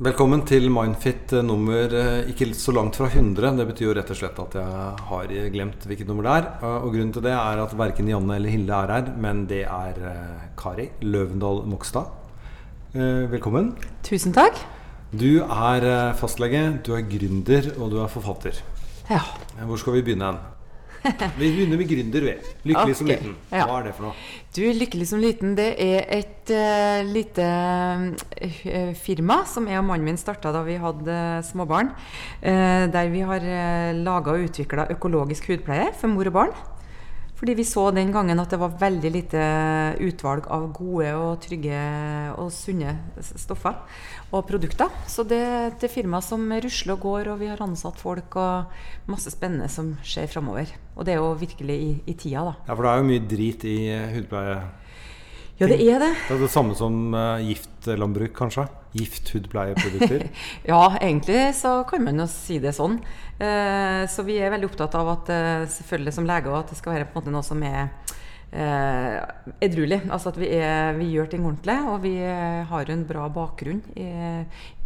Velkommen til Mindfit eh, nummer eh, ikke så langt fra 100. Det betyr jo rett og slett at jeg har glemt hvilket nummer det er. Eh, og grunnen til det er at verken Janne eller Hilde er her, men det er Kari Løvendal Mokstad. Velkommen. Tusen takk. Du er fastlege, du er gründer, og du er forfatter. Ja. Hvor skal vi begynne hen? Vi begynner med gründer, vi. Lykkelig okay. som liten. Hva er det for noe? Du, Lykkelig som liten, det er et uh, lite uh, firma som jeg og mannen min starta da vi hadde uh, småbarn. der vi har uh, laga og utvikla økologisk hudpleie for mor og barn. Fordi vi så den gangen at det var veldig lite utvalg av gode og trygge og sunne stoffer og produkter. Så det er et firma som rusler og går, og vi har ansatt folk og masse spennende som skjer framover. Og det er jo virkelig i, i, tida, da. Ja, for det er jo mye drit i hudpleie? Ja, det er det. Det er det samme som uh, giftlandbruk, kanskje? Gifthudpleieprodukter? ja, egentlig så kan man jo si det sånn. Uh, så vi er veldig opptatt av at uh, selvfølgelig som leger at det skal være på en måte noe som er eh, edruelig. Altså at vi, er, vi, gjør ting ordentlig, og vi har en bra bakgrunn i,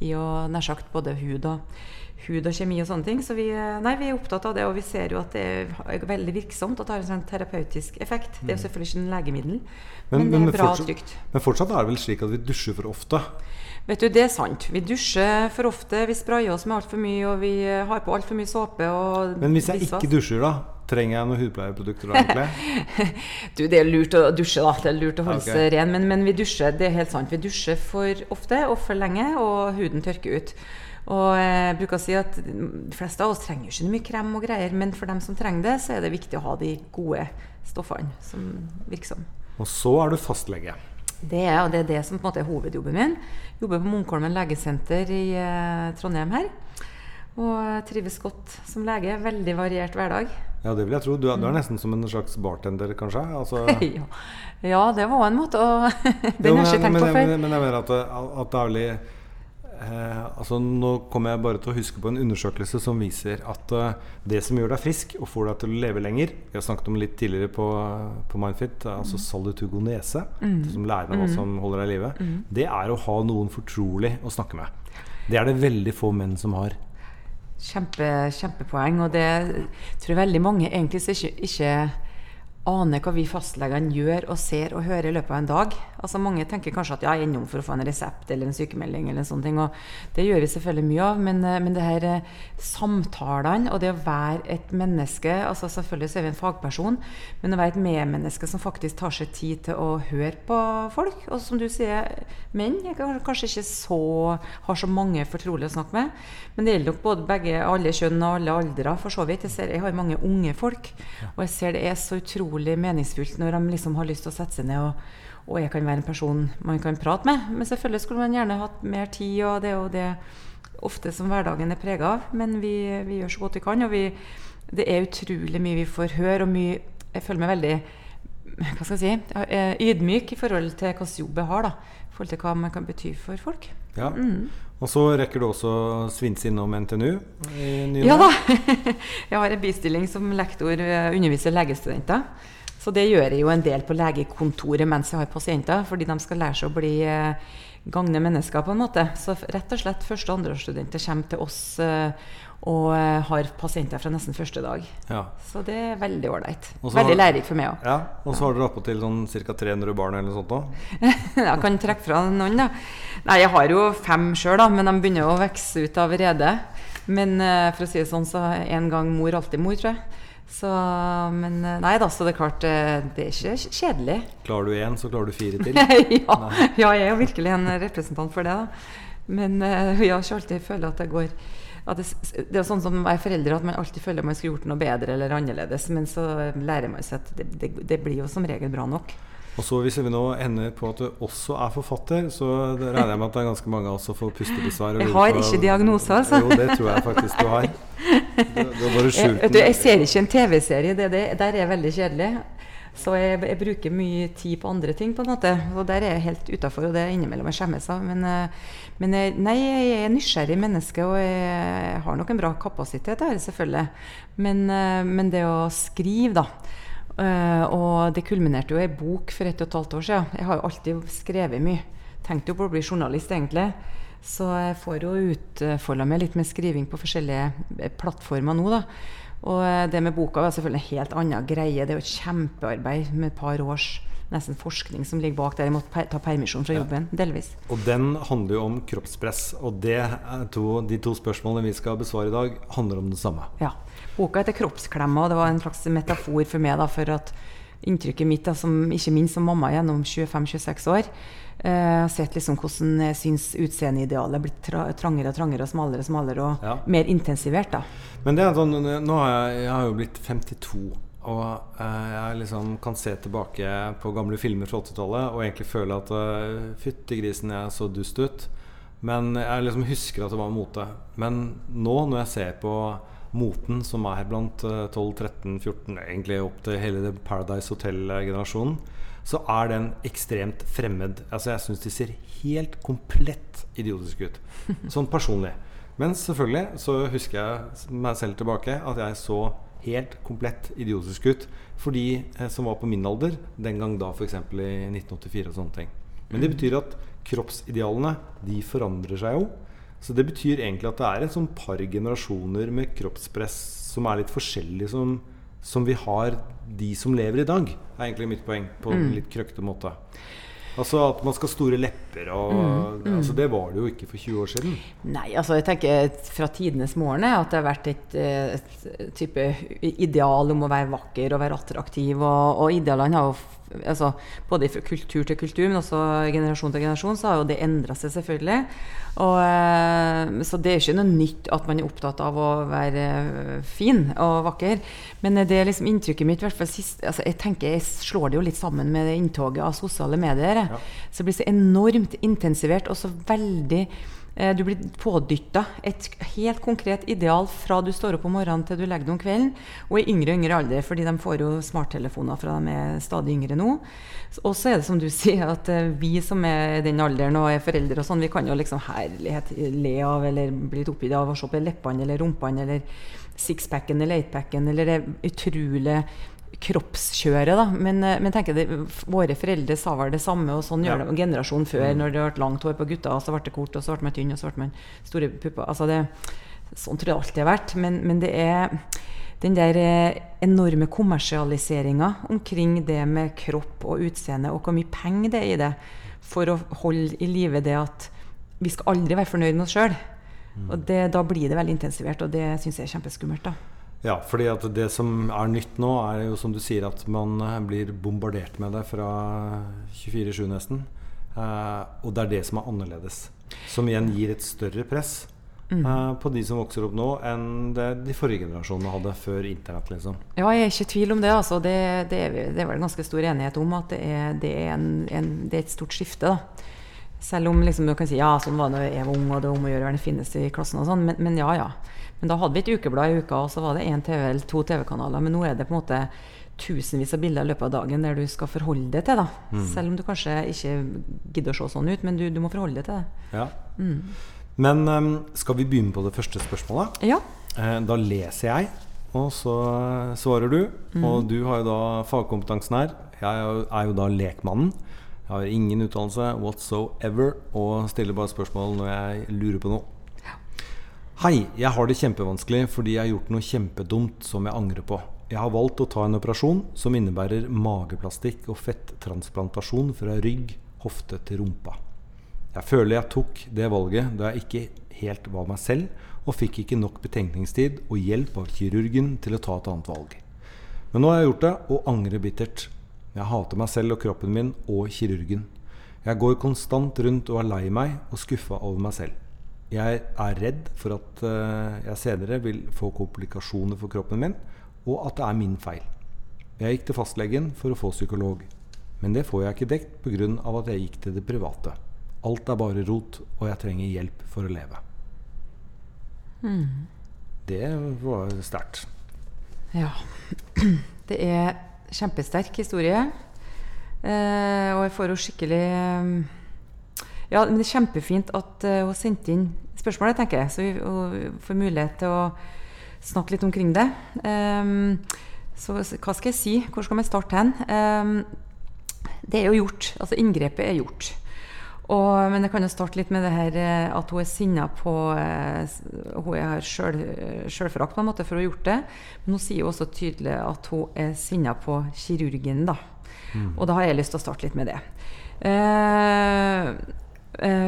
i å nær sagt både hud og hud og kjemi og sånne ting. Så vi, nei, vi, er opptatt av det, og vi ser jo at det er veldig virksomt og har en sånn terapeutisk effekt. Det er jo mm. selvfølgelig ikke en legemiddel, men, men, det er bra og trygt. Men fortsatt er det vel slik at vi dusjer for ofte? Vet du, Det er sant. Vi dusjer for ofte. Vi sprayer oss med altfor mye, og vi har på altfor mye såpe. men hvis jeg ikke dusjer, da? Trenger jeg noen hudpleieprodukter da, egentlig? du, det er lurt å dusje, da. Det er lurt å holde seg okay. ren. Men, men, vi dusjer, det er helt sant. Vi dusjer for ofte og for lenge, og huden tørker ut. Og jeg bruker å si at De fleste av oss trenger ikke mye krem og greier, men for dem som trenger det, så er det viktig å ha de gode stoffene som virksom. Og så er du fastlege. Det er, og det er det som på en måte er hovedjobben min. Jobber på Munkholmen legesenter i eh, Trondheim her. Og trives godt som lege. Veldig variert hverdag. Ja, det vil jeg tro. Du er, du er mm. nesten som en slags bartender, kanskje? Altså... ja. ja. det var en måte å Den har jeg ikke tenkt på før. Men, men jeg mener at, at det er veldig Eh, altså nå kommer jeg bare til å huske på en undersøkelse som viser at uh, det som gjør deg frisk og får deg til å leve lenger Vi har snakket om litt tidligere på, på Mindfit, altså mm. salutugonese, mm. som lærer deg hva mm. som holder deg i live. Mm. Det er å ha noen fortrolig å snakke med. Det er det veldig få menn som har. Kjempe, kjempepoeng. Og det tror jeg veldig mange egentlig ikke, ikke aner hva vi fastlegene gjør og ser og hører i løpet av en dag. Altså Mange tenker kanskje at ja, jeg er innom for å få en resept eller en sykemelding. eller en sånn ting, og Det gjør vi selvfølgelig mye av, men, eh, men det her eh, samtalene og det å være et menneske altså Selvfølgelig så er vi en fagperson, men å være et medmenneske som faktisk tar seg tid til å høre på folk. Og som du sier, menn jeg kanskje ikke så, har så mange fortrolige å snakke med. Men det gjelder nok både begge, alle kjønn og alle aldre, for så vidt. Jeg, ser, jeg har mange unge folk, og jeg ser det er så utrolig utrolig meningsfullt når de liksom har lyst til å sette seg ned og, og jeg kan være en person man kan prate med. Men selvfølgelig skulle man gjerne hatt mer tid, og det er jo det ofte som hverdagen er prega av. Men vi, vi, gjør så godt vi kan, og vi, det er utrolig mye vi får høre, og mye Jeg føler meg veldig hva skal jeg si, eh, ydmyk i forhold til hvilken jobb jeg har. da, I forhold til hva man kan bety for folk. Ja. Mm. Og så rekker du også å svinse innom NTNU? ja da. jeg har en bistilling som lektor, eh, underviser legestudenter. Så det gjør jeg jo en del på legekontoret mens jeg har pasienter, fordi de skal lære seg å bli eh, gagne mennesker på en måte. Så rett og slett første- og andreårsstudenter kommer til oss eh, og har pasienter fra nesten første dag. Ja. Så det er veldig ålreit. Veldig lærerikt for meg òg. Ja, og så har dere attpåtil sånn ca. 300 barn eller noe sånt òg? jeg kan trekke fra noen, da. Nei, jeg har jo fem sjøl, men de begynner å vokse ut av redet. Men uh, for å si det sånn, så en gang mor, alltid mor, tror jeg. Så, men eh, nei da, så det er klart eh, det er ikke kjedelig. Klarer du én, så klarer du fire til? ja, ja, jeg er jo virkelig en representant for det. da. Men jeg har ikke alltid følt at det går at det, det, er sånn som er foreldre at man alltid føler man skulle gjort noe bedre eller annerledes. Men så lærer man seg at det, det, det blir jo som regel bra nok. Og så Hvis vi nå ender på at du også er forfatter, så regner jeg med at det er ganske mange av oss som får pustebesvær. Jeg har ikke diagnose, altså. Jo, det tror jeg faktisk du har. Du, du har bare skjult den. Jeg, jeg ser ikke en TV-serie. Det, det, der er jeg veldig kjedelig. Så jeg, jeg, bruker mye tid på andre ting, på en måte. Og der er jeg helt utafor, og det er innimellom jeg skjemmes av. Men, eh, men jeg, nei, jeg er nysgjerrig menneske, og jeg har nok en bra kapasitet her, selvfølgelig. Men, eh, men det å skrive, da. Eh, og det kulminerte jo i ei bok for ett og et halvt år siden. Jeg har jo alltid skrevet mye. Tenkte jo på å bli journalist, egentlig. Så jeg får jo utfolda meg litt med skriving på forskjellige eh, plattformer nå, da. Og eh, det med boka var selvfølgelig en helt annen greie. Det er jo et kjempearbeid med et par års nesten forskning som ligger bak der. Jeg måtte ta permisjon fra jobben, ja. delvis. Og den handler jo om kroppspress. Og det to, de to spørsmålene vi skal besvare i dag, handler om det samme. Ja. Boka heter 'Kroppsklemma', og det var en slags metafor for meg da, for at inntrykket mitt, da, som, ikke minst som mamma gjennom 25-26 år, har har sett liksom hvordan jeg syns utseendeidealet blitt tra trangere og trangere og smalere og smalere og ja. mer intensivert. da. Men det er sånn, nå har jeg, jeg har jo blitt 52, og eh, jeg liksom kan se tilbake på gamle filmer fra 80-tallet og egentlig føle at uh, fytti grisen, jeg så dust ut. Men jeg liksom husker at det var mote. Men nå når jeg ser på moten som er blant 12-13-14, eh, egentlig opp til hele Paradise Hotel-generasjonen, så er den ekstremt fremmed. Altså Jeg syns de ser helt komplett idiotiske ut. Sånn personlig. Men selvfølgelig så husker jeg meg selv tilbake at jeg så helt komplett idiotisk ut for de eh, som var på min alder den gang da, f.eks. i 1984 og sånne ting. Men det mm. betyr at kroppsidealene de forandrer seg jo. Så det betyr egentlig at det er et sånn par generasjoner med kroppspress som er litt forskjellig som som vi har de som lever i dag, er egentlig mitt poeng, på en mm. litt krøkkete måte. Altså At man skal ha store lepper og mm, mm. Altså Det var det jo ikke for 20 år siden. Nei, altså jeg tenker fra tidenes morgen at det har vært et, et, type ideal om å være vakker og være attraktiv. Og, og idealene har jo altså, både fra kultur til kultur, men også generasjon til generasjon, så har jo det endra seg, selvfølgelig. Og, eh, så det er ikke noe nytt at man er opptatt av å være eh, fin og vakker. Men det er liksom inntrykket mitt, i hvert fall sist, altså, jeg tenker jeg slår det jo litt sammen med det inntoget av sosiale medier. Ja. Så det blir så enormt intensivert og så veldig Eh, du blir pådytta et helt konkret ideal fra du står opp om morgenen til du legger deg om kvelden. Og i yngre og yngre alder, fordi de får jo smarttelefoner fra de er stadig yngre nå. Og så er det som du sier, at eh, vi som er i den alderen og er foreldre og sånn, vi kan jo liksom herlighet le av eller bli litt oppgitt av å se på leppene eller rumpene eller sixpacken eller eightpacken eller det utrolig kroppskjøret, da. Men, eh, men tenker det, våre foreldre sa vel det samme, og sånn ja. gjør det generasjonen før. Mm. Når det ble langt hår på gutta, og så ble det kort, og så ble man tynn, og så ble man store pupper. Altså det, sånn tror jeg alltid har vært. Men, men det er den der eh, enorme kommersialiseringa omkring det med kropp og utseende, og hvor mye penger det er i det, for å holde i live det at vi skal aldri være fornøyd med oss sjøl. Mm. Og det, da blir det veldig intensivert, og det syns jeg er kjempeskummelt. da. Ja, fordi at det som er nytt nå, er jo som du sier at man eh, blir bombardert med det fra 24-7 nesten. Eh, og det er det som er annerledes. Som igjen gir et større press mm. eh, på de som vokser opp nå, enn det de forrige generasjonene hadde før internett. liksom. Ja, jeg er ikke i tvil om det. altså. Det, det, er, det er vel ganske stor enighet om at det er, det er, en, en, det er et stort skifte. da. Selv om liksom, du kan si ja, sånn var det da jeg var ung, og det var om å gjøre å fineste i klassen. og sånn, men, men ja, ja. Men da hadde vi et ukeblad i uka, og så var det én TV eller to TV-kanaler. Men nå er det på en måte tusenvis av bilder i løpet av dagen der du skal forholde deg til. da. Mm. Selv om du kanskje ikke gidder å se sånn ut, men du, du må forholde deg til det. Ja. Mm. Men um, skal vi begynne på det første spørsmålet? Ja. Eh, da leser jeg, og så svarer du. Mm. Og du har jo da fagkompetansen her. Jeg er jo da lekmannen. Jeg har ingen utdannelse whatsoever og stiller bare spørsmål når jeg lurer på noe. Hei, jeg har det kjempevanskelig fordi jeg har gjort noe kjempedumt som jeg angrer på. Jeg har valgt å ta en operasjon som innebærer mageplastikk og fettransplantasjon fra rygg, hofte til rumpa. Jeg føler jeg tok det valget da jeg ikke helt var meg selv, og fikk ikke nok betenkningstid og hjelp av kirurgen til å ta et annet valg. Men nå har jeg gjort det, og angrer bittert. Jeg hater meg selv og kroppen min og kirurgen. Jeg går konstant rundt og er lei meg og skuffa over meg selv. Jeg er redd for at uh, jeg senere vil få komplikasjoner for kroppen min, og at det er min feil. Jeg gikk til fastlegen for å få psykolog, men det får jeg ikke dekt pga. at jeg gikk til det private. Alt er bare rot, og jeg trenger hjelp for å leve. Mm. Det var sterkt. Ja. Det er kjempesterk historie. Eh, og jeg får jo skikkelig eh, ja, men det er kjempefint at uh, hun sendte inn spørsmålet, tenker jeg. Så vi får mulighet til å snakke litt omkring det. Um, så hva skal jeg si? Hvor skal vi starte hen? Um, det er jo gjort. Altså inngrepet er gjort. Og, men jeg kan jo starte litt med det her eh, at hun er sinna på eh, Hun har sjølforakt på en måte for å ha gjort det. Men hun sier jo også tydelig at hun er sinna på kirurgen, da. Mm. Og da har jeg lyst til å starte litt med det. Eh, eh,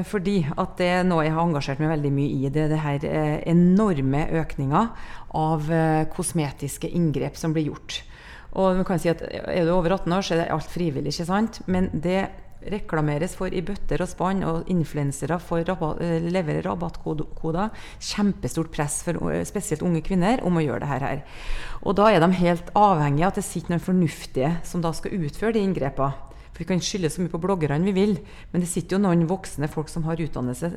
fordi at det er noe jeg har engasjert meg veldig mye i. Det er det her eh, enorme økninga av eh, kosmetiske inngrep som blir gjort. Og man kan si at Er du over 18 år, så er det alt frivillig. ikke sant? Men det reklameres for i bøtter og spann, og influensere rabatt, eh, leverer rabattkoder. Kjempestort press for eh, spesielt unge kvinner om å gjøre det her. Og da er de helt avhengige av at det sitter noen fornuftige som da skal utføre de inngrepene. For Vi kan skylde så mye på bloggerne vi vil, men det sitter jo noen voksne folk som har utdannelse.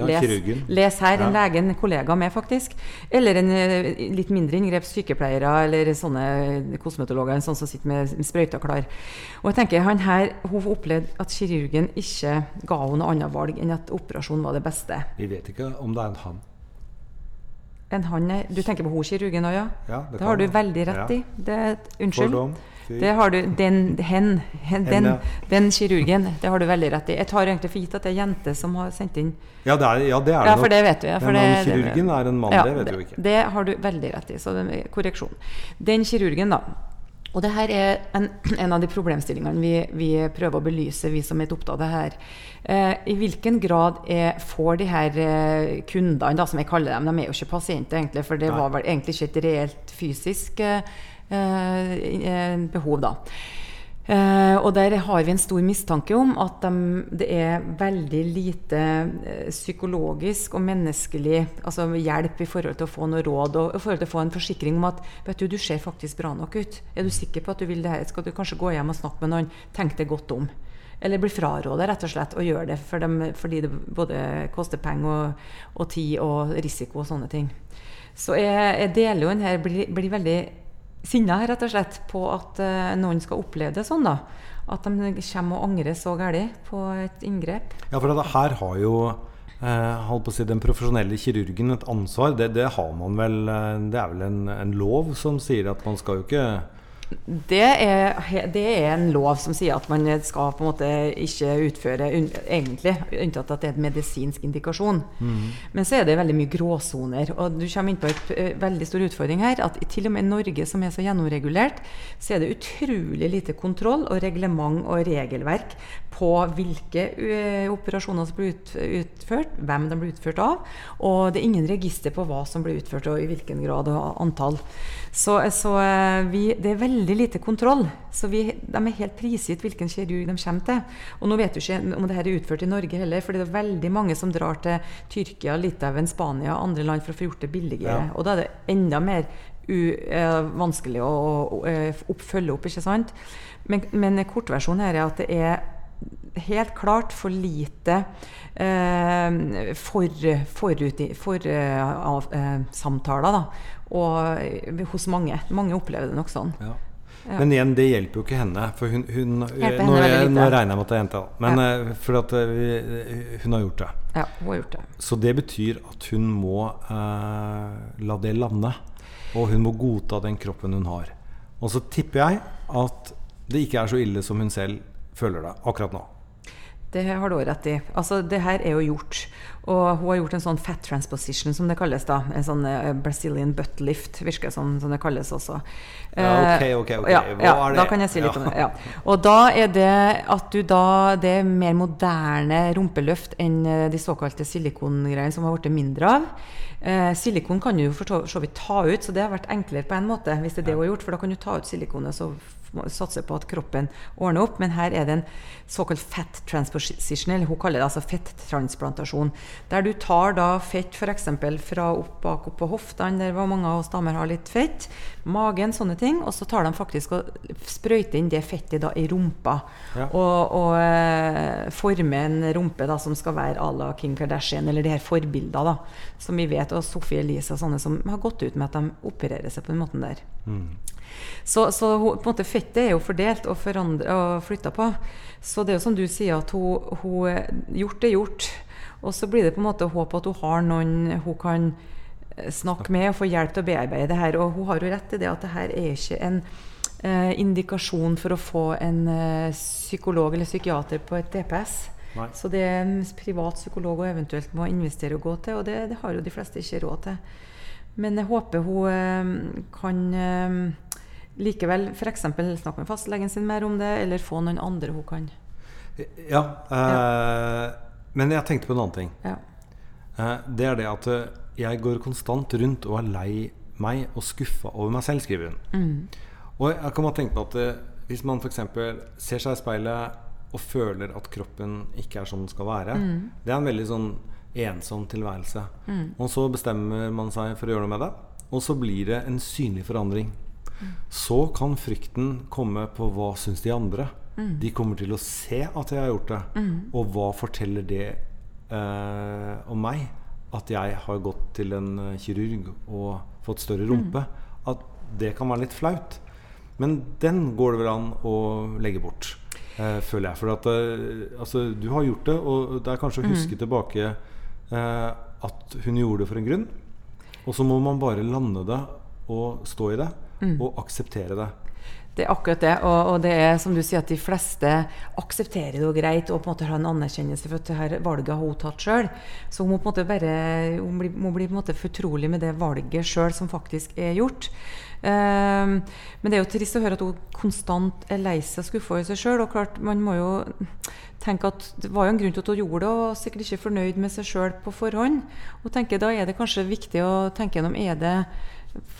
Les, ja, les her, en lege, en kollega med, faktisk. Eller en eh, litt mindre inngrepssykepleiere eller sånne kosmetologer sånn som sitter med sprøyta klar. Og jeg tenker, han her, Hun opplevde at kirurgen ikke ga henne noe annet valg enn at operasjonen var det beste. Vi vet ikke om det er en han. En han er, Du tenker på hun kirurgen òg, ja? ja det, det har du veldig rett i. Det, unnskyld. Fordom. Det har du, den, hen, hen, den, den, kirurgen. Det har du veldig rett i. Jeg tar egentlig for gitt at det er jente som har sendt inn Ja, det er, ja, det, er ja, for det vet du. Ja, Men det, kirurgen er en mann, ja, det vet du jo ikke. Det har du veldig rett i. Så er korreksjon. Den kirurgen, da. Og det her er en, en av de problemstillingene vi, vi, prøver å belyse, vi som er opptatt av det her. Eh, I hvilken grad er, får de her eh, kundene, da, som jeg kaller dem, de er jo ikke pasienter, egentlig, for det var vel egentlig ikke et reelt fysisk eh, behov. da. Uh, og der har vi en stor mistanke om at de, det er veldig lite uh, psykologisk og menneskelig altså hjelp i forhold til å få noe råd og i forhold til å få en forsikring om at vet du, du ser faktisk bra nok ut. Er du sikker på at du vil det her? Skal du kanskje gå hjem og snakke med noen? Tenk deg godt om. Eller bli frarådet rett og slett å gjøre det for dem, fordi det både koster penger og, og, tid og risiko og sånne ting. Så jeg, jeg deler jo den her, blir, blir veldig sinna rett og slett på at uh, noen skal oppleve det sånn. da. At de kommer og angrer så galt på et inngrep. Ja, for her har jo eh, si, den profesjonelle kirurgen et ansvar. Det, det har man vel eh, Det er vel en, en, lov som sier at man skal jo ikke det er, det er, en lov som sier at man skal på en måte ikke utføre egentlig, unntatt at det er en medisinsk indikasjon. Mm. Men så er det veldig mye gråsoner. Og du kommer inn på en eh, veldig stor utfordring her. At til og med i Norge, som er så gjennomregulert, så er det utrolig lite kontroll og reglement og regelverk på hvilke uh, operasjoner som blir ut, utført, hvem de blir utført av. Og det er ingen register på hva som blir utført, og i hvilken grad og antall. Så, så uh, vi, det er veldig lite kontroll. Så vi, de er helt prisgitt hvilken kirurg de kommer til. Og nå vet du ikke om dette er utført i Norge heller, for det er veldig mange som drar til Tyrkia, Litauen, Spania og andre land for å få gjort det billigere. Ja. Og da er det enda mer u, uh, vanskelig å, å, å følge opp, ikke sant? Men, men kortversjonen her er at det er helt klart for lite eh, for, forut, for uh, eh, samtaler. Da. Og hos mange. Mange opplever det nok sånn. Ja. Ja. Men igjen, det hjelper jo ikke henne. For hun, hun nå, jeg, nå, regner jeg med at det er jenta, men ja. uh, for at hun har gjort det. Ja, hun har gjort det. Så det betyr at hun må la det lande. Og hun må godta den kroppen hun har. Og så tipper jeg at det ikke er så ille som hun selv føler det akkurat nå. Det har du òg rett i. Altså, det her er jo gjort. Og hun har gjort en sånn fat transposition, som det kalles. da En sånn uh, Brazilian butt lift, virker som, som det kalles også. Ja, ok, ok, ok. Ja, Hva ja, er det? Da kan jeg si litt ja. om det. Ja. Og da er det at du da Det er mer moderne rumpeløft enn eh, de såkalte silikongreiene som har blitt mindre av. Eh, silikon kan du jo for så vidt ta ut, så det har vært enklere på en måte. hvis det er det hun har gjort, For da kan du ta ut silikonet, så satse på at kroppen ordner opp. Men her er det en såkalt fat eller hun kaller det altså fetttransplantasjon. Der du tar da fett f.eks. fra opp bak opp på hoftene, der mange av oss damer har litt fett, magen, sånne ting. Og så tar de faktisk og sprøyter inn det fettet da i rumpa. Ja. Og, og eh, former en rumpe da som skal være à la Kim Kardashian, eller de her forbilder da, som vi vet, og Sophie Elise og sånne som har gått ut med at de opererer seg på den måten der. Mm. Så, så på en måte fettet er jo fordelt og, og flytta på. Så det er jo som du sier, at hun, hun gjort er gjort. Og så blir det på en måte håp at hun har noen hun kan eh, snakke med og få hjelp til å bearbeide det her. Og hun har jo rett i det at det her er ikke en eh, indikasjon for å få en eh, psykolog eller psykiater på et DPS. Nei. Så det er en privat psykolog og eventuelt må investere og gå til, og det, det har jo de fleste ikke råd til. Men jeg håper hun eh, kan eh, likevel f.eks. snakke med fastlegen sin mer om det, eller få noen andre hun kan. Ja, eh, men jeg tenkte på en annen ting. Ja. Eh, det er det at eh, jeg går konstant rundt og er lei meg og skuffa over meg selv, skriver hun. Mm. Og jeg kan bare tenke på at eh, hvis man f.eks. ser seg i speilet og føler at kroppen ikke er som den skal være, det er en veldig sånn ensom tilværelse. Og så bestemmer man seg for å gjøre noe med det, og så blir det en synlig forandring. Så kan frykten komme på hva syns de andre. De kommer til å se at jeg har gjort det. Og hva forteller det eh, om meg? At jeg har gått til en eh, kirurg og fått større rumpe. At det kan være litt flaut. Men den går det vel an å legge bort, eh, føler jeg. For at eh, altså, du har gjort det, og det er kanskje å huske tilbake eh, at hun gjorde det for en grunn. Og så må man bare lande det og stå i det, og akseptere det. Det er akkurat det. Og, og det er som du sier, at de fleste aksepterer det jo greit og på en måte har en anerkjennelse for at det her valget har hun tatt sjøl. Så hun må på en måte bare hun bli, må bli på en måte fortrolig med det valget sjøl som faktisk er gjort. Um, men det er jo trist å høre at hun konstant er lei seg og skuffa i seg sjøl. Og klart, man må jo tenke at det var jo en grunn til at hun gjorde det, og sikkert ikke fornøyd med seg sjøl på forhånd. Og tenker, Da er det kanskje viktig å tenke gjennom er det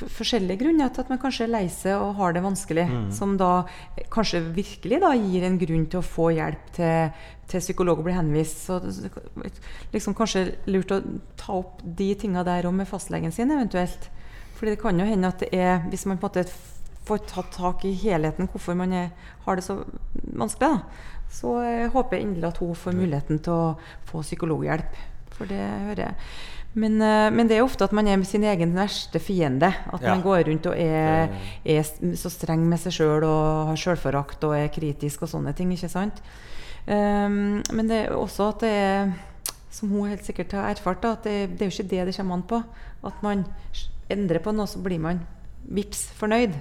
forskjellige grunner til at man kanskje er lei seg og har det vanskelig, som da kanskje virkelig da gir en grunn til å få hjelp til, til psykolog og bli henvist. Så liksom kanskje lurt å ta opp de tinga der òg med fastlegen sin, eventuelt. Fordi det kan jo hende at det er, hvis man på en måte får tatt tak i helheten, hvorfor man er, har det så vanskelig, da, så jeg håper jeg inderlig at hun får muligheten til å få psykologhjelp. For det hører jeg. Men, eh, men det er ofte at man er sin egen verste fiende. At Ja. man går rundt og er, er så streng med seg sjøl og har sjølforakt og er kritisk og sånne ting. ikke sant? Um, men det er også at det er, som hun helt sikkert har erfart, da, at det, det er jo ikke det det kommer an på. At man endrer på noe, så blir man vips fornøyd.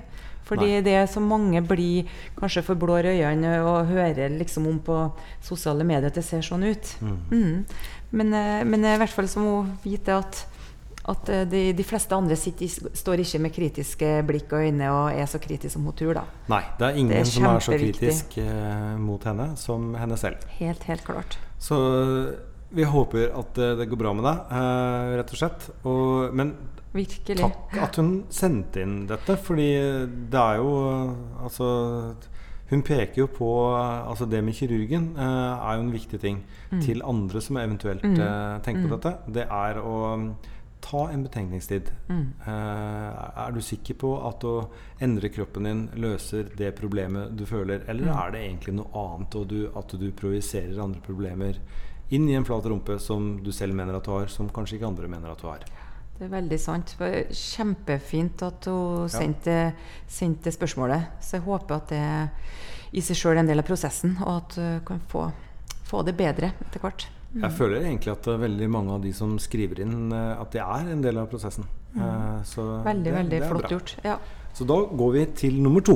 Fordi Nei. det som mange blir kanskje for blå i øynene og hører liksom om på sosiale medier at det ser sånn ut. Mm. Men, eh, men i hvert fall så må hun vite at, at eh, de, de fleste andre sitter, står ikke med kritiske blikk og øyne og er så kritiske som hun tror. da. Nei, det er ingen Det er som er så kritisk eh, mot henne som henne selv. Helt, helt klart. Så eh, vi håper at eh, det går bra med deg, eh, rett og slett. Og, men Virkelig. takk at hun sendte inn dette, fordi det er jo eh, Altså Hun peker jo på Altså det med kirurgen eh, er jo en viktig ting til andre som eventuelt eh, tenker på dette. Det er å mm, ta en betenkningstid. Eh, er du sikker på at å endre kroppen din løser det problemet du føler, eller er det egentlig noe annet, og du, at du projiserer andre problemer inn i en flat rumpe som du selv mener at du har, som kanskje ikke andre mener at du har? Det er veldig sant. Kjempefint at hun sendte, sendte spørsmålet. Så jeg håper at det i seg sjøl er en del av prosessen, og at hun kan få, få det bedre etter hvert. Jeg føler egentlig at veldig mange av de som skriver inn, uh, at det er en del av prosessen. Mm. så Veldig, det- veldig det flott bra. gjort. Ja. Så da går vi til nummer to.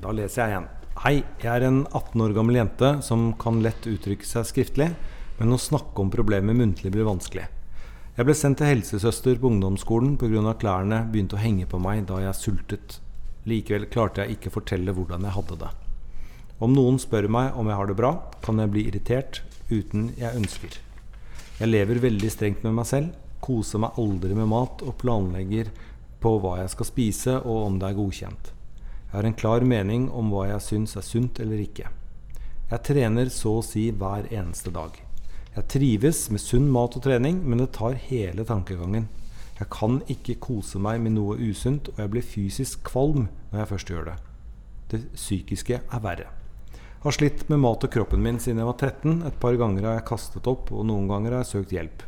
Da leser jeg igjen. Hei, jeg er en 18 år gammel jente som kan lett uttrykke seg skriftlig, men å snakke om problemer muntlig blir vanskelig. Jeg ble sendt til helsesøster på ungdomsskolen pga. klærne begynte å henge på meg da jeg sultet. Likevel klarte jeg ikke fortelle hvordan jeg hadde det. Om noen spør meg om jeg har det bra, kan jeg bli irritert uten jeg ønsker. Jeg lever veldig strengt med meg selv, koser meg aldri med mat og planlegger på hva jeg skal spise og om det er godkjent. Jeg har en klar mening om hva jeg syns er sunt eller ikke. Jeg trener så å si hver eneste dag. Jeg trives med sunn mat og trening, men det tar hele tankegangen. Jeg kan ikke kose meg med noe usunt, og jeg blir fysisk kvalm når jeg først gjør det. Det psykiske er verre. Har slitt med mat og kroppen min siden jeg var 13. Et par ganger har jeg kastet opp, og noen ganger har jeg søkt hjelp.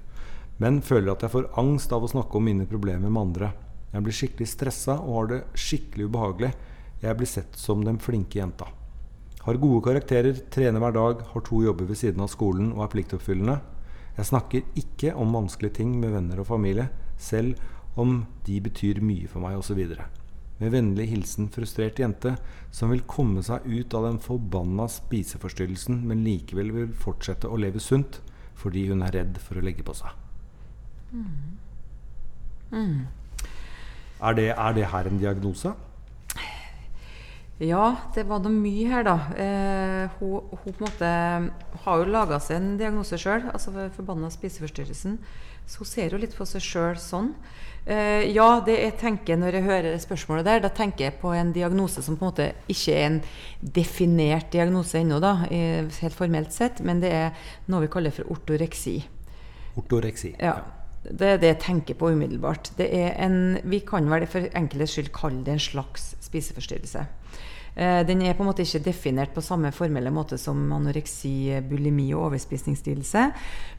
Men føler at jeg får angst av å snakke om mine problemer med andre. Jeg blir skikkelig stressa og har det skikkelig ubehagelig. Jeg blir sett som den flinke jenta. Har gode karakterer, trener hver dag, har to jobber ved siden av skolen og er pliktoppfyllende. Jeg snakker ikke om vanskelige ting med venner og familie, selv om de betyr mye for meg osv. Med vennlig hilsen frustrert jente som vil komme seg ut av den forbanna spiseforstyrrelsen, men likevel vil fortsette å leve sunt fordi hun er redd for å legge på seg. Er, det, er det her en diagnose? Ja, det var noe mye her, da. Eh, hun, hun på en måte har jo laga seg en diagnose sjøl, altså forbanna spiseforstyrrelsen. Så hun ser jo litt på seg sjøl sånn. Eh, ja, det jeg tenker når jeg hører spørsmålet der, da tenker jeg på en diagnose som på en måte ikke er en definert diagnose ennå, da, helt formelt sett, men det er noe vi kaller for ortoreksi. Ortoreksi. Ja. Det er det jeg tenker på umiddelbart. Det er en, vi kan vel for enkelhets skyld kalle det en slags spiseforstyrrelse. Eh, den er på en måte ikke definert på samme formelle måte som anoreksi, bulimi og overspisningslidelse.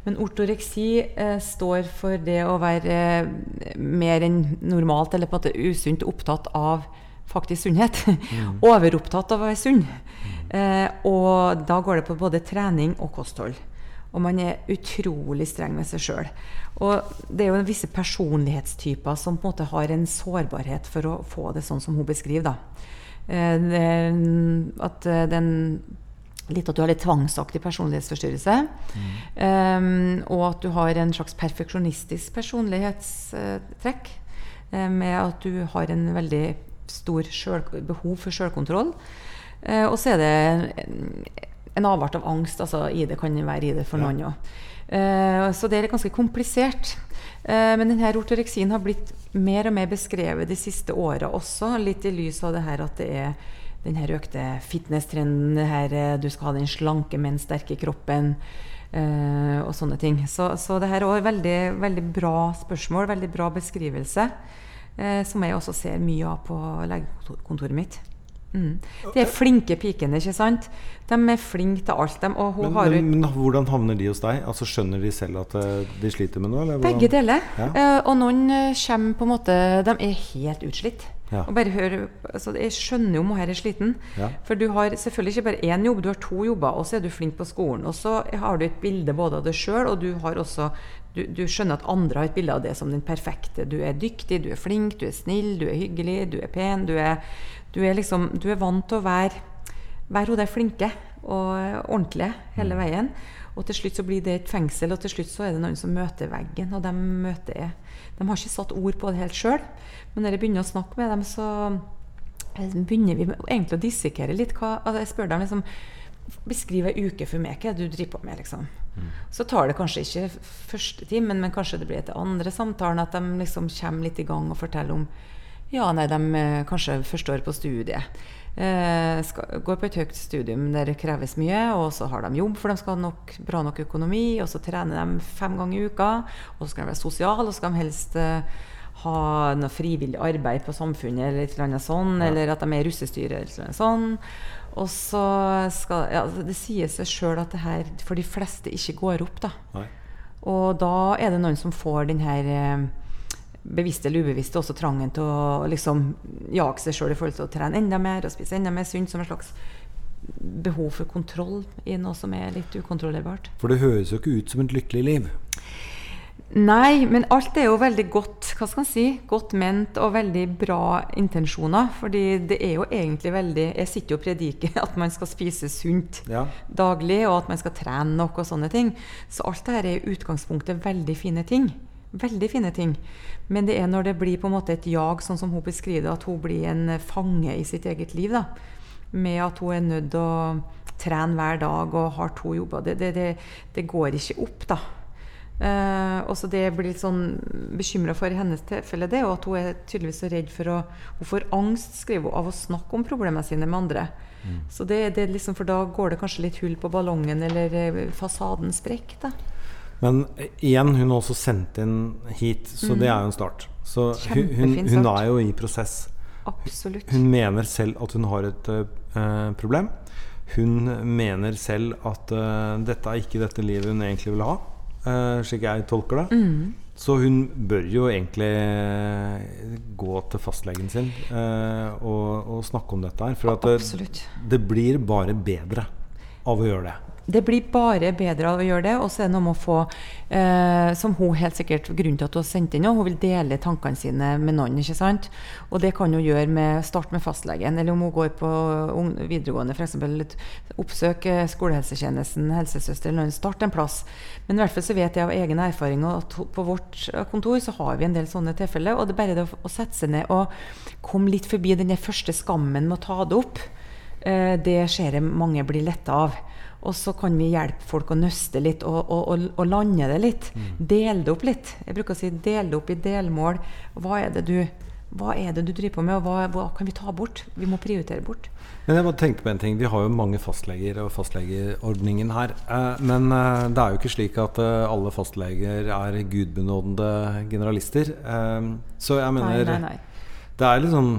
Men ortoreksi eh, står for det å være eh, mer enn normalt eller på en måte usunt opptatt av faktisk sunnhet. Overopptatt av å være sunn. Eh, og da går det på både trening og kosthold. Og man er utrolig streng med seg sjøl. Og det er jo visse personlighetstyper som på en måte har en sårbarhet for å få det sånn som hun beskriver. da. Eh, at eh, den Litt at du har litt tvangsaktig personlighetsforstyrrelse. Um, og at du har en slags perfeksjonistisk personlighetstrekk. eh, med at du har en veldig stor behov for sjølkontroll. Uh, og så er det en, avart av angst. altså ID kan være ID for noen òg. Uh, så det er ganske komplisert. Uh, men denne ortoreksien har blitt mer og mer beskrevet de siste åra også, litt i lys av det her at det er den her økte fitness-trenden, det her eh, du skal ha den slanke, men sterke kroppen. Uh, og sånne ting. Så, så det her er også veldig, veldig bra spørsmål, veldig bra beskrivelse. eh, som jeg også ser mye av på legekontoret mitt. Mm. De er flinke pikene, ikke sant? De er flinke til alt. De, hun Men, har men, men hvordan havner de hos deg? Altså Skjønner de selv at eh, de sliter med noe? Eller? Begge deler. Ja. Eh, og noen eh, kommer på en måte De er helt utslitt. Ja. Og bare hør, altså, jeg skjønner jo om hun her er sliten. Ja. For du har selvfølgelig ikke bare én jobb, du har to jobber, og så er du flink på skolen. Og så har du et bilde både av deg sjøl, og du har også du, du skjønner at andre har et bilde av det som den perfekte. Du er dyktig, du er flink, du er snill, du er hyggelig, du er pen. Du er, du er liksom Du er vant til å være, være hun der flinke og ordentlige hele veien. Og til slutt så blir det et fengsel, og til slutt så er det noen som møter veggen. Og de møter. De har ikke satt ord på det helt sjøl, men når jeg begynner å snakke med dem, så eh, begynner vi egentlig å dissekere litt. Hva, altså jeg spør dem liksom Beskriv ei uke for meg. Hva du driver på med? liksom? Så tar det kanskje ikke første timen, men kanskje det blir etter andre samtalen at de liksom kommer litt i gang og forteller om ja, nei, de eh, kanskje første år på studiet. Eh, skal, går på et høyt studium der det kreves mye, og så har de jobb, for de skal ha nok, bra nok økonomi, og så trener de fem ganger i uka, og så skal de være sosiale, og så skal de helst eh, ha noe frivillig arbeid på samfunnet, eller et eller annet sånn, eller at de er i russestyret, eller et eller annet sånn. Og så skal ja, altså, Det sier seg sjøl at det her for de fleste ikke går opp, da. Nei. Og da er det noen som får den her eh, bevisste eller ubevisste også trangen til å liksom jage seg sjøl i forhold til å trene enda mer og spise enda mer sunt, som en slags behov for kontroll i noe som er litt ukontrollerbart. For det høres jo ikke ut som et lykkelig liv. Nei, men alt er jo veldig godt hva skal man si, godt ment og veldig bra intensjoner. fordi det er jo egentlig veldig Jeg sitter jo og prediker at man skal spise sunt Ja. daglig, og at man skal trene nok og sånne ting. Så alt det her er i utgangspunktet veldig fine ting. Veldig fine ting. Men det er når det blir på en måte et jag, sånn som hun beskriver det, at hun blir en fange i sitt eget liv. da. Med at hun er nødt til å trene hver dag og har to jobber. Det, det, det, det går ikke opp, da. Eh, og så det jeg blir litt sånn bekymra for i hennes tilfelle, det er jo at hun er tydeligvis så redd for å Hun får angst, skriver hun, av å snakke om problemene sine med andre. Så det, det liksom, For da går det kanskje litt hull på ballongen, eller eh, fasaden sprekker. da. Men igjen, hun har også sendt inn hit, så det er jo en start. Så hun, hun, hun er jo i prosess. Absolutt. Hun mener selv at hun har et uh, problem. Hun mener selv at uh, dette er ikke dette livet hun egentlig vil ha, uh, slik jeg tolker det. Mm. Så hun bør jo egentlig gå til fastlegen sin og, og snakke om dette her. For det, det blir bare bedre. av å gjøre det? Det blir bare bedre av å gjøre det. Og så er det noe med å få eh, Som hun helt sikkert grunnen til at hun har sendt inn, hun vil dele tankene sine med noen. ikke sant? Og det kan hun gjøre med start med fastlegen, eller om hun går på videregående, f.eks. Oppsøk skolehelsetjenesten, helsesøster eller noen. Start en plass. Men i hvert fall så vet jeg av egen erfaring at på vårt kontor så har vi en del sånne tilfeller. Og det er bare det å sette seg ned og komme litt forbi den første skammen med å ta det opp. Eh, det ser jeg mange blir letta av. Og så kan vi hjelpe folk å nøste litt og, og, og, og lande det litt. Mm. Dele det opp litt. Jeg bruker å si dele det opp i delmål. Hva er det du, er det du driver på med, og hva, hva, kan vi ta bort? Vi må prioritere bort. Men jeg må tenke på en ting. Vi har jo mange fastleger og fastlegeordningen her. Eh, men eh, det er jo ikke slik at eh, alle fastleger er gudbenådende generalister. Så jeg mener nei, nei, nei. Det er liksom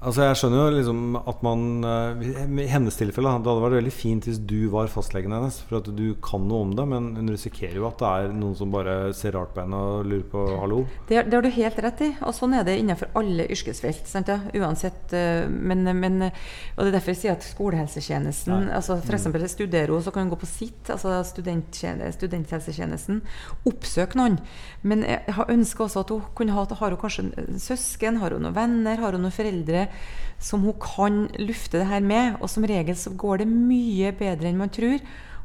Altså Jeg skjønner jo liksom at man uh, I hennes tilfelle det hadde vært veldig fint hvis du var fastlegen hennes, for at du kan noe om det, men hun risikerer jo at det er noen som bare ser rart på henne og lurer på hallo. Det, det har du helt rett i, og sånn er det innenfor alle yrkesfelt. Sant, ja? Uansett. Uh, men, men, og det er derfor jeg sier at skolehelsetjenesten Nei. altså F.eks. Mm. studerer hun, så kan hun gå på sitt, altså studenthelsetjenesten. Oppsøk noen. Men jeg ønsker også at hun kunne ha Har hun kanskje søsken, har hun noen venner, har hun noen foreldre? Som hun kan lufte det her med. Og som regel så går det mye bedre enn man tror.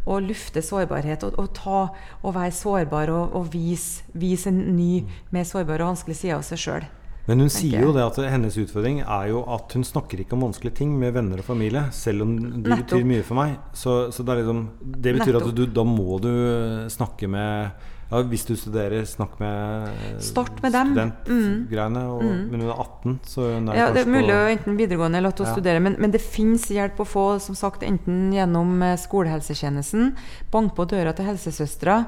Å lufte sårbarhet og, og, ta, og være sårbar og, og vise, vise, en ny, mer sårbar og vanskelig side av seg sjøl. Men hun sier jo det at hennes utfordring er jo at hun snakker ikke om vanskelige ting med venner og familie, selv om det Nettopp. betyr mye for meg. Så, så det, liksom, det, betyr Nettopp. at du, da må du snakke med ja, hvis du studerer, snakk med Start med dem. studentgreiene. Mm. Men hun er 18, så hun er ja, Det er mulig å enten videregående eller å ja. studerer, Men, men det fins hjelp å få, som sagt, enten gjennom eh, skolehelsetjenesten, bank på døra til helsesøstera,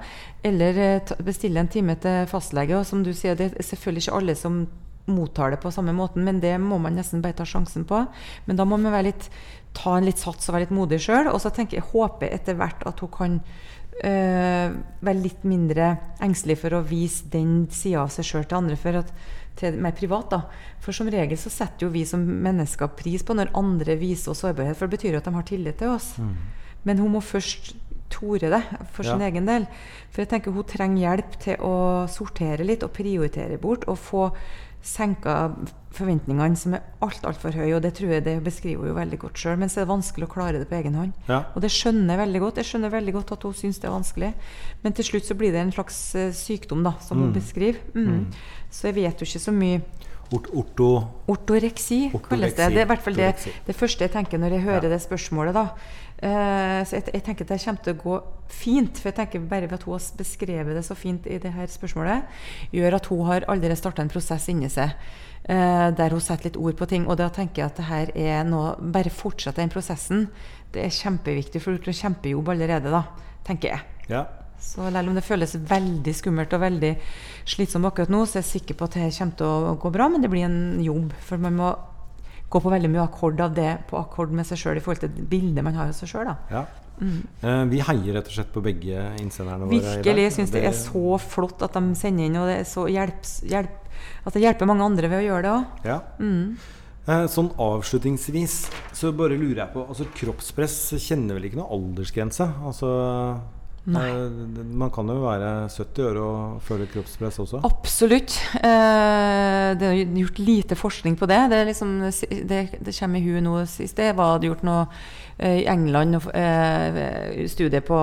eller eh, bestille en time til fastlege. Og som du sier, det er selvfølgelig ikke alle som mottar det på samme måten, men det må man nesten bare ta sjansen på. Men da må man litt, ta en litt sats og være litt modig sjøl. Og så tenker jeg, håper etter hvert at hun kan være litt mindre engstelig for å vise den sida av seg sjøl til andre. For at, til mer privat. da. For som regel så setter jo vi som mennesker pris på når andre viser oss sårbarhet. For det betyr jo at de har tillit til oss. Mm. Men hun må først tore det for sin ja. egen del. For jeg tenker hun trenger hjelp til å sortere litt og prioritere bort. Og få senka forventningene som er alt altfor høye. Og det tror jeg det beskriver jo veldig godt sjøl. Men så er det vanskelig å klare det på egen hånd. Ja. Og det skjønner jeg veldig godt. Jeg skjønner veldig godt at hun syns det er vanskelig. Men til slutt så blir det en slags uh, sykdom, da, som mm. hun beskriver. Mm. Mm. Så jeg vet jo ikke så mye. Ort, orto, ortoreksi, kalles det. Det er i hvert fall det, det, første jeg tenker når jeg hører ja. det spørsmålet. da. Uh, så jeg, jeg, tenker at det kommer til å gå fint. For jeg tenker bare ved at hun har beskrevet det så fint i det her spørsmålet, gjør at hun har allerede starta en prosess inni seg. Uh, der hun setter litt ord på ting. Og da tenker jeg at det her er noe Bare fortsett den prosessen. Det er kjempeviktig, for du kjempejobb allerede, da, tenker jeg. Ja. Så selv om det føles veldig skummelt og veldig slitsomt akkurat nå, så er jeg sikker på at det kommer til å gå bra, men det blir en jobb. For man må gå på veldig mye akkord av det på akkord med seg sjøl i forhold til bildet man har av seg sjøl. Ja. Mm. Eh, vi heier rett og slett på begge innsenderne våre. Virkelig. Jeg syns det er så flott at de sender inn, og det er så hjelp, hjelp, at det hjelper mange andre ved å gjøre det òg. Ja. Mm. Eh, sånn avslutningsvis så bare lurer jeg på altså Kroppspress kjenner vel ikke noe aldersgrense? Altså man kan jo være 70 år og føle kroppspress også? Absolutt. Eh, det er gjort lite forskning på det. Det, liksom, det, det kommer i huet nå sist. Det var gjort noe eh, i England, studier på,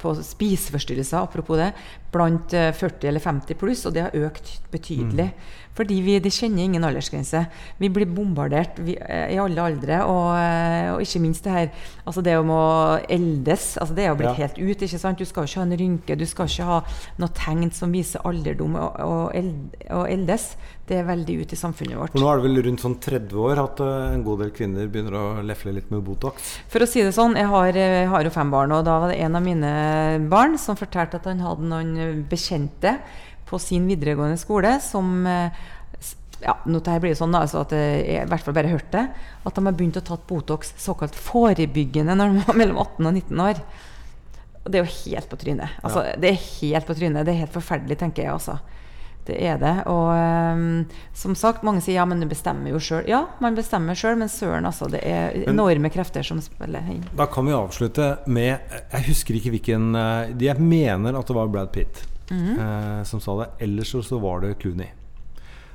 på spiseforstyrrelser, apropos det, blant 40 eller 50 pluss, og det har økt betydelig. Mm. Fordi vi, de kjenner ingen aldersgrense. Vi blir bombardert vi, eh, i alle aldre. Og, eh, og, ikke minst det her altså det om å eldes. altså Det er jo blitt ja. helt ut. ikke sant? Du skal ikke ha en rynke, du skal ikke ha noe tegn som viser alderdom og, og, eld, og eldes. Det er veldig ut i samfunnet vårt. For nå er det vel rundt sånn 30 år at uh, en god del kvinner begynner å lefle litt med Botox? For å si det sånn, jeg har, jeg har jo fem barn, og da var det en av mine barn som fortalte at han hadde noen bekjente på sin videregående skole som eh, ja, dette blir jo sånn altså at jeg i hvert fall bare hørt det, at de har begynt å ta Botox såkalt forebyggende når de var mellom 18 og 19 år. Og det er jo helt på trynet. Altså, ja. Det er helt på trynet. Det er helt forferdelig, tenker jeg. altså. Det er det. Og um, som sagt, mange sier ja, men du bestemmer jo sjøl. Ja, man bestemmer sjøl, men søren, altså. Det er enorme krefter som spiller inn. Da kan vi avslutte med Jeg husker ikke hvilken eh, Jeg mener at det var Brad Pitt Mhm. eh, som sa det. Ellers så- så var det Clooney.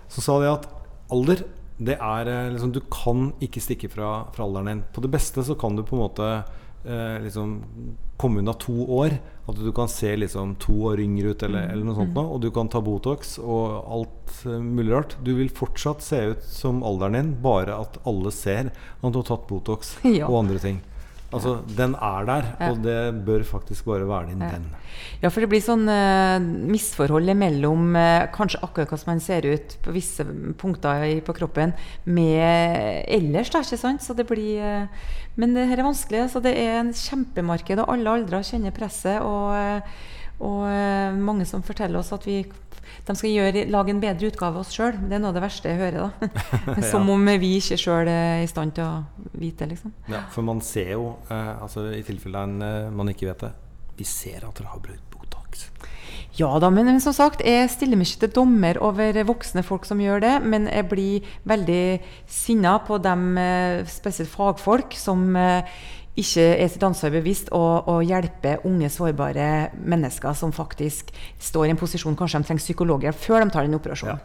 Så sa de at alder det er eh, liksom, Du kan ikke stikke fra, fra alderen din. På det beste så kan du på en måte eh, liksom komme unna to år. At du kan se liksom to år yngre ut, eller, eller noe sånt. Noe, og du kan ta Botox og alt eh, mulig rart. Du vil fortsatt se ut som alderen din, bare at alle ser at du har tatt Botox Ja. og andre ting. Altså, Den er der, Ja. og det bør faktisk bare være din Ja. venn. Ja, for det blir sånn uh, misforhold mellom uh, kanskje akkurat hvordan man ser ut på visse punkter i, på kroppen, med ellers, da, ikke sant? Så det blir uh, Men det her er vanskelig. Så det er en kjempemarked, og alle aldre kjenner presset. Og, eh, og eh, mange som forteller oss at vi de skal gjøre, lage en bedre utgave av oss sjøl. Det er noe av det verste jeg hører. da. Som Ja. om vi ikke sjøl er i stand til å vite, det. liksom. Ja, for man ser jo, eh, altså i tilfelle eh, man ikke vet det Vi ser at dere har brukt Botox. Ja da, men, men som sagt, jeg stiller meg ikke til dommer over voksne folk som gjør det, men jeg blir veldig sinna på dem, eh, spesielt fagfolk, som eh, ikke er sitt ansvar bevisst og hjelper unge, sårbare mennesker som faktisk står i en posisjon Kanskje de trenger psykologhjelp før de tar den operasjonen.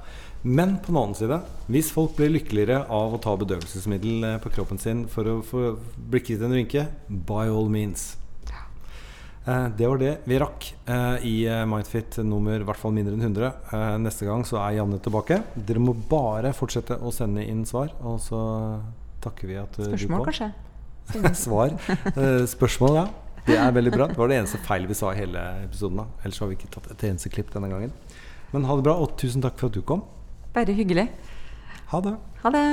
Men på den annen side, hvis folk blir lykkeligere av å ta bedøvelsesmiddel eh, på kroppen sin for å få bli kvitt en rynke, by all means. Eh, det var det vi rakk eh, i Mindfit nummer i hvert fall mindre enn 100. Eh, neste gang så er Janne tilbake. Dere må bare fortsette å sende inn svar, og så takker vi at Spørsmål, du Spørsmål, kanskje? Svar. Eh, spørsmål, ja. Det er veldig bra. Det var det eneste feil vi sa i hele episoden. da Ellers har vi ikke tatt et eneste klipp denne gangen. Men ha det bra, og tusen takk for at du kom. Bare hyggelig. Ha det. Ha det.